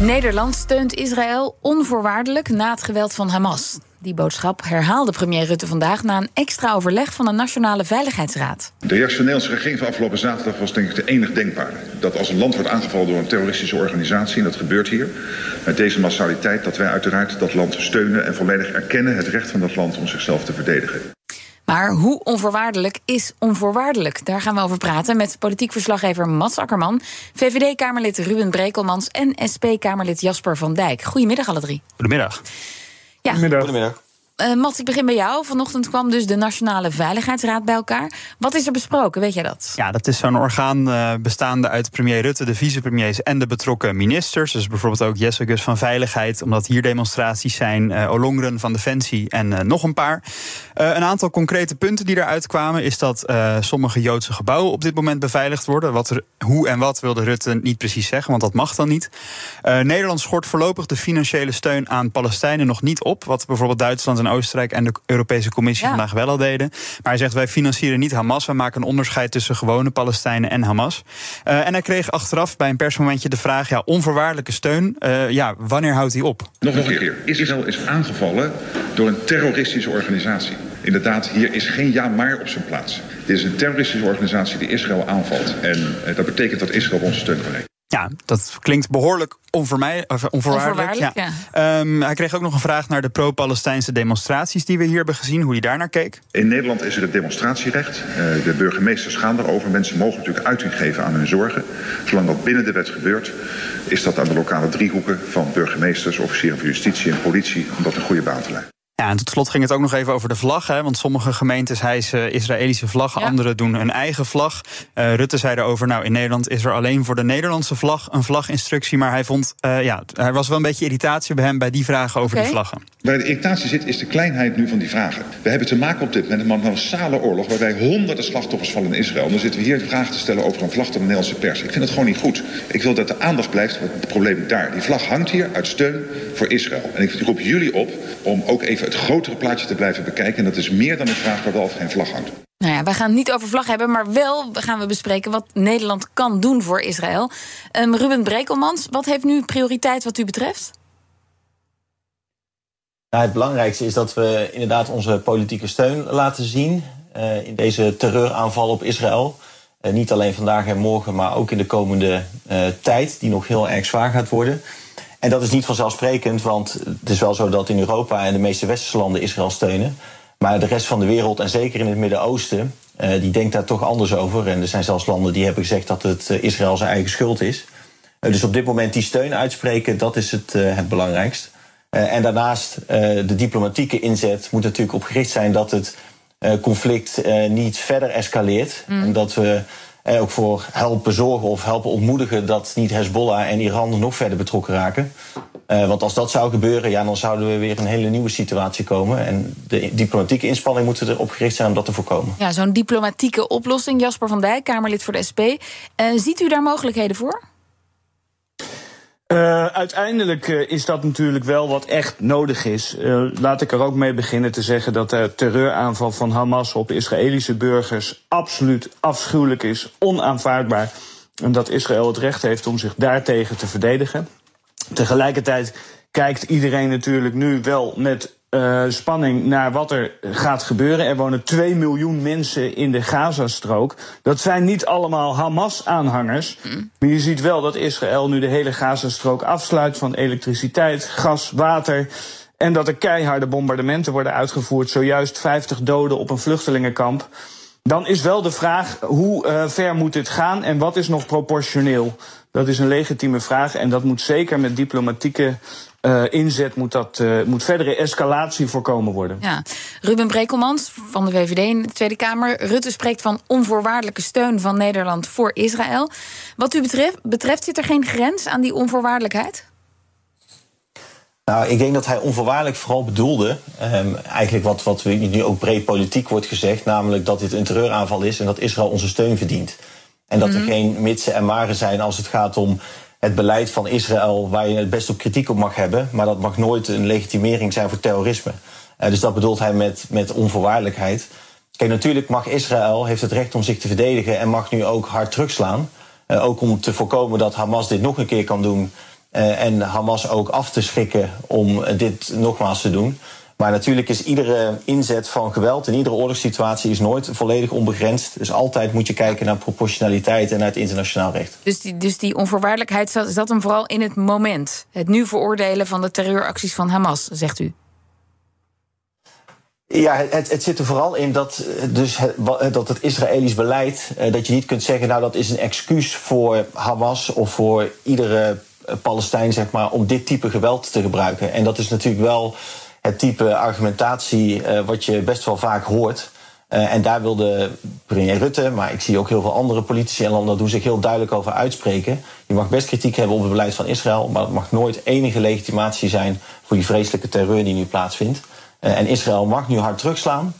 Nederland steunt Israël onvoorwaardelijk na het geweld van Hamas. Die boodschap herhaalde premier Rutte vandaag na een extra overleg van de Nationale Veiligheidsraad. De reactie van de Nederlandse regering van afgelopen zaterdag was denk ik de enig denkbare. Dat als een land wordt aangevallen door een terroristische organisatie, en dat gebeurt hier, met deze massaliteit, dat wij uiteraard dat land steunen en volledig erkennen het recht van dat land om zichzelf te verdedigen. Maar hoe onvoorwaardelijk is onvoorwaardelijk? Daar gaan we over praten met politiek verslaggever Mats Akkerman, VVD-Kamerlid Ruben Brekelmans en SP-Kamerlid Jasper van Dijk. Goedemiddag alle drie. Goedemiddag. Ja. Goedemiddag. Goedemiddag. Uh, ik begin bij jou. Vanochtend kwam dus de Nationale Veiligheidsraad bij elkaar. Wat is er besproken, weet jij dat? Ja, dat is zo'n orgaan uh, bestaande uit premier Rutte, de vicepremiers en de betrokken ministers. Dus bijvoorbeeld ook Jesse Gus van Veiligheid, omdat hier demonstraties zijn. Uh, Olongren van Defensie en nog een paar. een aantal concrete punten die eruit kwamen is dat sommige Joodse gebouwen op dit moment beveiligd worden. Wat er, hoe en wat wilde Rutte niet precies zeggen, want dat mag dan niet. Nederland schort voorlopig de financiële steun aan Palestijnen nog niet op. Wat bijvoorbeeld Duitsland en Oostenrijk en de Europese Commissie Ja. vandaag wel al deden. Maar hij zegt: wij financieren niet Hamas. Wij maken een onderscheid tussen gewone Palestijnen en Hamas. Eh, en hij kreeg achteraf bij een persmomentje de vraag: ja, onvoorwaardelijke steun. eh, ja, wanneer houdt hij op? Nog een keer. Israël is aangevallen door een terroristische organisatie. Inderdaad, hier is geen ja maar op zijn plaats. Dit is een terroristische organisatie die Israël aanvalt. En eh, dat betekent dat Israël onze steun rekenen. Ja, dat klinkt behoorlijk of onvoorwaardelijk. Onvoorwaardelijk, Ehm, hij kreeg ook nog een vraag naar de pro-Palestijnse demonstraties die we hier hebben gezien, hoe hij daar naar keek. In Nederland is er het demonstratierecht. Eh, de burgemeesters gaan erover. Mensen mogen natuurlijk uiting geven aan hun zorgen. Zolang dat binnen de wet gebeurt, is dat aan de lokale driehoeken van burgemeesters, officieren van justitie en politie om dat een goede baan te leiden. Ja, en tot slot ging het ook nog even over de vlag. Hè, want sommige gemeentes hijsen Israëlische vlaggen, Ja. anderen doen hun eigen vlag. Eh, Rutte zei erover, nou in Nederland is er alleen voor de Nederlandse vlag een vlaginstructie. Maar hij vond, eh, ja, er was wel een beetje irritatie bij hem bij die vragen over Oké. die vlaggen. Waar de irritatie zit, is de kleinheid nu van die vragen. We hebben te maken op dit moment met een massale oorlog... waarbij honderden slachtoffers vallen in Israël. En dan zitten we hier vragen te stellen over een vlag van de Nederlandse pers. Ik vind het gewoon niet goed. Ik wil dat de aandacht blijft op het probleem daar. Die vlag hangt hier uit steun voor Israël. En ik roep jullie op om ook even het grotere plaatje te blijven bekijken. En dat is meer dan een vraag waar wel of geen vlag hangt. Nou ja, wij gaan het niet over vlag hebben, maar wel gaan we bespreken wat Nederland kan doen voor Israël. Ehm, Ruben Brekelmans, wat heeft nu prioriteit wat u betreft? Nou, het belangrijkste is dat we inderdaad onze politieke steun laten zien eh, in deze terreuraanval op Israël. Eh, niet alleen vandaag en morgen, maar ook in de komende eh, tijd, die nog heel erg zwaar gaat worden. En dat is niet vanzelfsprekend, want het is wel zo dat in Europa en de meeste westerse landen Israël steunen. Maar de rest van de wereld, en zeker in het Midden-Oosten, eh, die denkt daar toch anders over. En er zijn zelfs landen die hebben gezegd dat het eh, Israël zijn eigen schuld is. Eh, dus op dit moment die steun uitspreken, dat is het, eh, het belangrijkst. En daarnaast de diplomatieke inzet moet natuurlijk op gericht zijn dat het conflict niet verder escaleert. En dat we er ook voor helpen zorgen of helpen ontmoedigen dat niet Hezbollah en Iran nog verder betrokken raken. Eh, want als dat zou gebeuren, ja, dan zouden we weer een hele nieuwe situatie komen. En de diplomatieke inspanningen moeten erop gericht zijn om dat te voorkomen. Ja, zo'n diplomatieke oplossing. Jasper van Dijk, Kamerlid voor de SP. Eh, ziet u daar mogelijkheden voor? Uh, uiteindelijk uh, is dat natuurlijk wel wat echt nodig is. Uh, laat ik er ook mee beginnen te zeggen dat de terreuraanval van Hamas op Israëlische burgers absoluut afschuwelijk is, onaanvaardbaar. En dat Israël het recht heeft om zich daartegen te verdedigen. Tegelijkertijd kijkt iedereen natuurlijk nu wel met uh, spanning naar wat er gaat gebeuren. Er wonen 2 miljoen mensen in de Gazastrook. Dat zijn niet allemaal Hamas-aanhangers. Mm. Maar je ziet wel dat Israël nu de hele Gazastrook afsluit van elektriciteit, gas, water. En dat er keiharde bombardementen worden uitgevoerd. Zojuist 50 doden op een vluchtelingenkamp. Dan is wel de vraag hoe uh, ver moet dit gaan en wat is nog proportioneel? Dat is een legitieme vraag en dat moet zeker met diplomatieke uh, inzet moet, dat, uh, moet verdere escalatie voorkomen worden. Ja. Ruben Brekelmans van de VVD in de Tweede Kamer. Rutte spreekt van onvoorwaardelijke steun van Nederland voor Israël. Wat u betreft, betreft zit er geen grens aan die onvoorwaardelijkheid? Nou, ik denk dat hij onvoorwaardelijk vooral bedoelde, um, eigenlijk wat, wat nu ook breed politiek wordt gezegd, namelijk dat dit een terreuraanval is en dat Israël onze steun verdient. En dat er geen mitsen en maren zijn als het gaat om het beleid van Israël, waar je het best op kritiek op mag hebben, maar dat mag nooit een legitimering zijn voor terrorisme. Uh, dus dat bedoelt hij met, met onvoorwaardelijkheid. Kijk, natuurlijk mag Israël, heeft het recht om zich te verdedigen en mag nu ook hard terugslaan. Uh, ook om te voorkomen dat Hamas dit nog een keer kan doen. Uh, en Hamas ook af te schrikken om dit nogmaals te doen. Maar natuurlijk is iedere inzet van geweld in iedere oorlogssituatie is nooit volledig onbegrensd. Dus altijd moet je kijken naar proportionaliteit en naar het internationaal recht. Dus die, dus die onvoorwaardelijkheid zat hem vooral in het moment. Het nu veroordelen van de terreuracties van Hamas, zegt u. Ja, het, het, zit er vooral in dat, dus het, dat het Israëlisch beleid, eh, dat je niet kunt zeggen, nou dat is een excuus voor Hamas of voor iedere Palestijn, zeg maar, om dit type geweld te gebruiken. En dat is natuurlijk wel het type argumentatie uh, wat je best wel vaak hoort. Uh, en daar wilde premier Rutte, maar ik zie ook heel veel andere politici en landen doen zich heel duidelijk over uitspreken. Je mag best kritiek hebben op het beleid van Israël, maar het mag nooit enige legitimatie zijn voor die vreselijke terreur die nu plaatsvindt. Uh, en Israël mag nu hard terugslaan.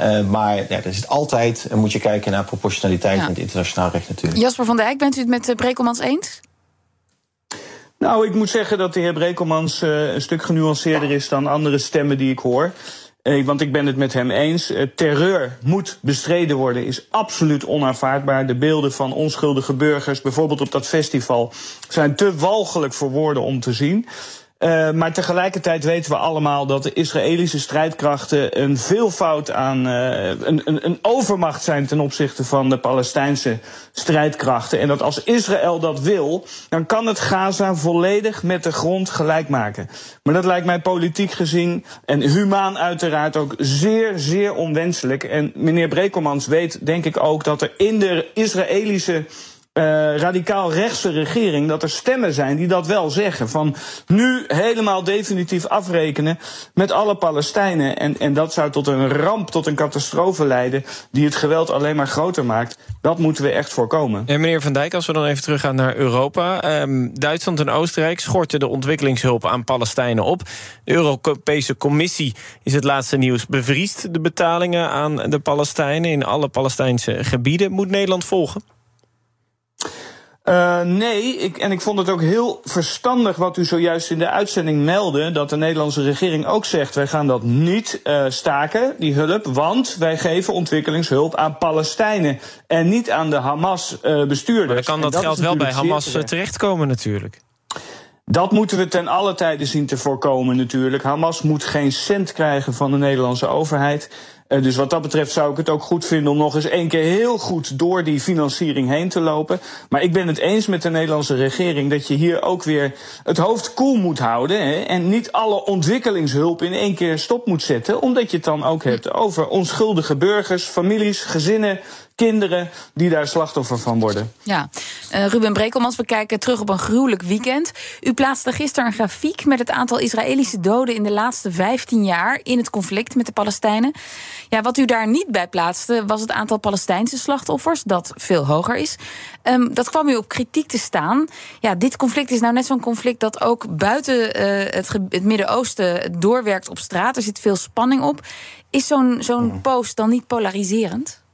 Uh, maar ja, er zit altijd, en moet je kijken naar proportionaliteit ja. in het internationaal recht natuurlijk. Jasper van Dijk, bent u het met Brekelmans eens? Nou, ik moet zeggen dat de heer Brekelmans uh, een stuk genuanceerder is dan andere stemmen die ik hoor. Uh, want ik ben het met hem eens. Uh, terreur moet bestreden worden, is absoluut onaanvaardbaar. De beelden van onschuldige burgers, bijvoorbeeld op dat festival, zijn te walgelijk voor woorden om te zien. Uh, maar tegelijkertijd weten we allemaal dat de Israëlische strijdkrachten een veelvoud aan uh, een, een, een, overmacht zijn ten opzichte van de Palestijnse strijdkrachten. En dat als Israël dat wil, dan kan het Gaza volledig met de grond gelijk maken. Maar dat lijkt mij politiek gezien en humaan uiteraard ook zeer, zeer onwenselijk. En meneer Brekelmans weet denk ik ook dat er in de Israëlische radicaal rechtse regering dat er stemmen zijn die dat wel zeggen. Van nu helemaal definitief afrekenen met alle Palestijnen. En, en dat zou tot een ramp, tot een catastrofe leiden die het geweld alleen maar groter maakt. Dat moeten we echt voorkomen. En meneer Van Dijk, als we dan even teruggaan naar Europa. Um, Duitsland en Oostenrijk schorten de ontwikkelingshulp aan Palestijnen op. De Europese Commissie is het laatste nieuws. Bevriest de betalingen aan de Palestijnen in alle Palestijnse gebieden. Moet Nederland volgen? Uh, nee, ik, en ik vond het ook heel verstandig wat u zojuist in de uitzending meldde. Dat de Nederlandse regering ook zegt: wij gaan dat niet uh, staken, die hulp. Want wij geven ontwikkelingshulp aan Palestijnen. En niet aan de Hamas-bestuurders. Uh, maar dan kan dat, dat geld wel bij Hamas terecht. terechtkomen, natuurlijk. Dat moeten we ten alle tijde zien te voorkomen, natuurlijk. Hamas moet geen cent krijgen van de Nederlandse overheid. Uh, dus wat dat betreft zou ik het ook goed vinden om nog eens één keer heel goed door die financiering heen te lopen. Maar ik ben het eens met de Nederlandse regering dat je hier ook weer het hoofd koel moet houden. Hè, en niet alle ontwikkelingshulp in één keer stop moet zetten. Omdat je het dan ook hebt over onschuldige burgers, families, gezinnen, kinderen die daar slachtoffer van worden. Ja, uh, Ruben Brekelmans, we kijken terug op een gruwelijk weekend. U plaatste gisteren een grafiek met het aantal Israëlische doden in de laatste 15 jaar in het conflict met de Palestijnen. Ja, wat u daar niet bij plaatste was het aantal Palestijnse slachtoffers, dat veel hoger is. Um, dat kwam u op kritiek te staan. Ja, dit conflict is nou net zo'n conflict dat ook buiten uh, het, het Midden-Oosten doorwerkt op straat. Er zit veel spanning op. Is zo'n zo'n post dan niet polariserend?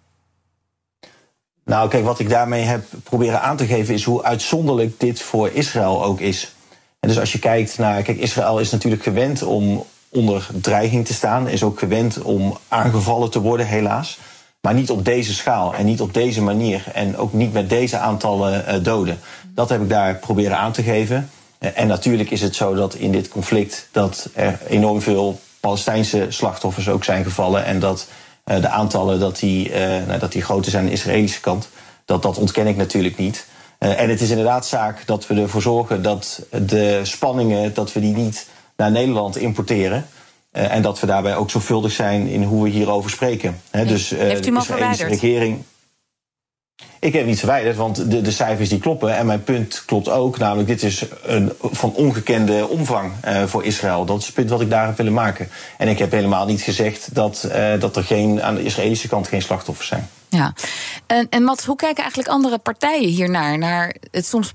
Nou, kijk, wat ik daarmee heb proberen aan te geven is hoe uitzonderlijk dit voor Israël ook is. En dus als je kijkt naar. Kijk, Israël is natuurlijk gewend om onder dreiging te staan, is ook gewend om aangevallen te worden, helaas. Maar niet op deze schaal en niet op deze manier en ook niet met deze aantallen uh, doden. Dat heb ik daar proberen aan te geven. Uh, en natuurlijk is het zo dat in dit conflict dat er enorm veel Palestijnse slachtoffers ook zijn gevallen en dat de aantallen dat die, nou, dat die groter zijn aan de Israëlische kant. Dat, dat ontken ik natuurlijk niet. en het is inderdaad zaak dat we ervoor zorgen dat de spanningen, dat we die niet naar Nederland importeren. En dat we daarbij ook zorgvuldig zijn in hoe we hierover spreken. He, dus, Heeft u hem al verwijderd? regering. Ik heb niet verwijderd, want de, de, cijfers die kloppen. En mijn punt klopt ook, namelijk dit is een van ongekende omvang uh, voor Israël. Dat is het punt wat ik daar heb willen maken. En ik heb helemaal niet gezegd dat, dat er geen, aan de Israëlische kant geen slachtoffers zijn. Ja, en, en Mats, hoe kijken eigenlijk andere partijen hiernaar? Naar het soms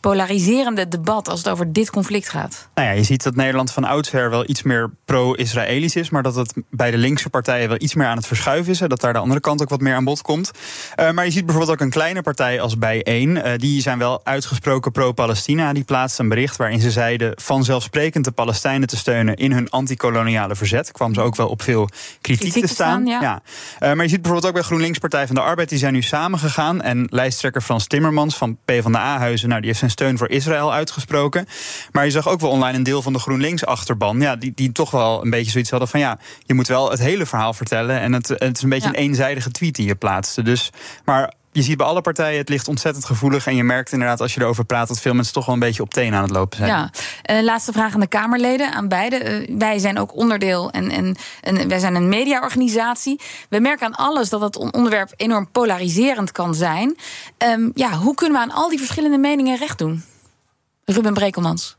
polariserende debat als het over dit conflict gaat? Nou ja, je ziet dat Nederland van oudsher wel iets meer pro-Israëlisch is, maar dat het bij de linkse partijen wel iets meer aan het verschuiven is. dat daar de andere kant ook wat meer aan bod komt. Uh, maar je ziet bijvoorbeeld ook een kleine partij als Bijeen. Uh, die zijn wel uitgesproken pro-Palestina. Die plaatst een bericht waarin ze zeiden vanzelfsprekend de Palestijnen te steunen in hun antikoloniale verzet. Kwam ze ook wel op veel kritiek, kritiek te staan. ja. ja. Uh, maar je ziet bijvoorbeeld ook bij GroenLinks Partij van de Arbeid, die zijn nu samengegaan. En lijsttrekker Frans Timmermans van PvdA-huizen, nou, die heeft zijn steun voor Israël uitgesproken. Maar je zag ook wel online een deel van de GroenLinks-achterban, ja, die, die toch wel een beetje zoiets hadden van ja, je moet wel het hele verhaal vertellen. En het, het is een beetje een eenzijdige tweet die je plaatste. Dus, maar je ziet bij alle partijen, het ligt ontzettend gevoelig. En je merkt inderdaad als je erover praat dat veel mensen toch wel een beetje op tenen aan het lopen zijn. Ja, uh, laatste vraag aan de Kamerleden, aan beide. Uh, wij zijn ook onderdeel en, en, en wij zijn een mediaorganisatie. We merken aan alles dat het onderwerp enorm polariserend kan zijn. Um, ja, hoe kunnen we aan al die verschillende meningen recht doen? Ruben Brekelmans.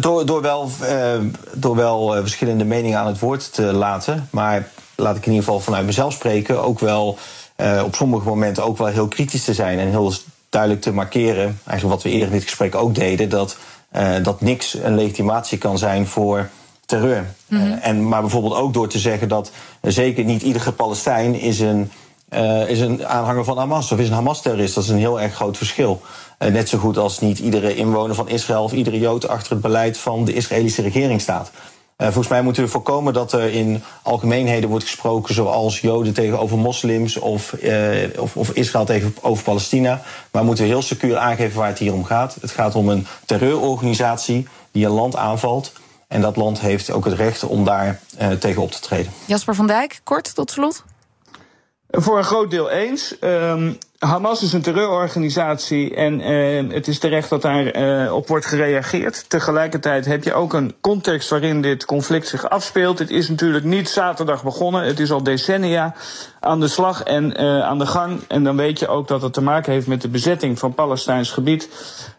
Door, door wel, uh, door wel verschillende meningen aan het woord te laten. Maar laat ik in ieder geval vanuit mezelf spreken, ook wel uh, op sommige momenten ook wel heel kritisch te zijn en heel duidelijk te markeren, eigenlijk wat we eerder in dit gesprek ook deden, dat, dat niks een legitimatie kan zijn voor terreur. Mm -hmm. uh, en, maar bijvoorbeeld ook door te zeggen dat zeker niet iedere Palestijn is een, is een aanhanger van Hamas of is een Hamas-terrorist. Dat is een heel erg groot verschil. net zo goed als niet iedere inwoner van Israël of iedere Jood achter het beleid van de Israëlische regering staat. Uh, volgens mij moeten we voorkomen dat er in algemeenheden wordt gesproken zoals Joden tegenover moslims of, of, of, Israël tegenover Palestina. Maar moeten heel secuur aangeven waar het hier om gaat. Het gaat om een terreurorganisatie die een land aanvalt. En dat land heeft ook het recht om daar uh, tegen op te treden. Jasper van Dijk, kort tot slot. Voor een groot deel eens. Um, Hamas is een terreurorganisatie en uh, het is terecht dat daar uh, op wordt gereageerd. Tegelijkertijd heb je ook een context waarin dit conflict zich afspeelt. Het is natuurlijk niet zaterdag begonnen, het is al decennia aan de slag en uh, aan de gang. En dan weet je ook dat het te maken heeft met de bezetting van Palestijns gebied,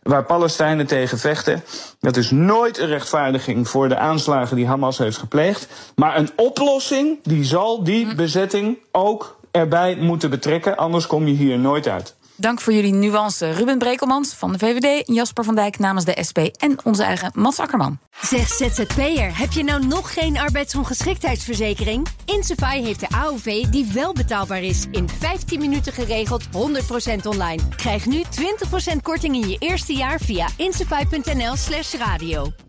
waar Palestijnen tegen vechten. Dat is nooit een rechtvaardiging voor de aanslagen die Hamas heeft gepleegd. Maar een oplossing die zal die bezetting ook erbij moeten betrekken, anders kom je hier nooit uit. Dank voor jullie nuance. Ruben Brekelmans van de VVD, Jasper van Dijk namens de SP en onze eigen Mats Akkerman. Zeg ZZP'er, heb je nou nog geen arbeidsongeschiktheidsverzekering? Insafai heeft de AOV die wel betaalbaar is. In 15 minuten geregeld, 100% online. Krijg nu 20% korting in je eerste jaar via insafai.nl slash radio.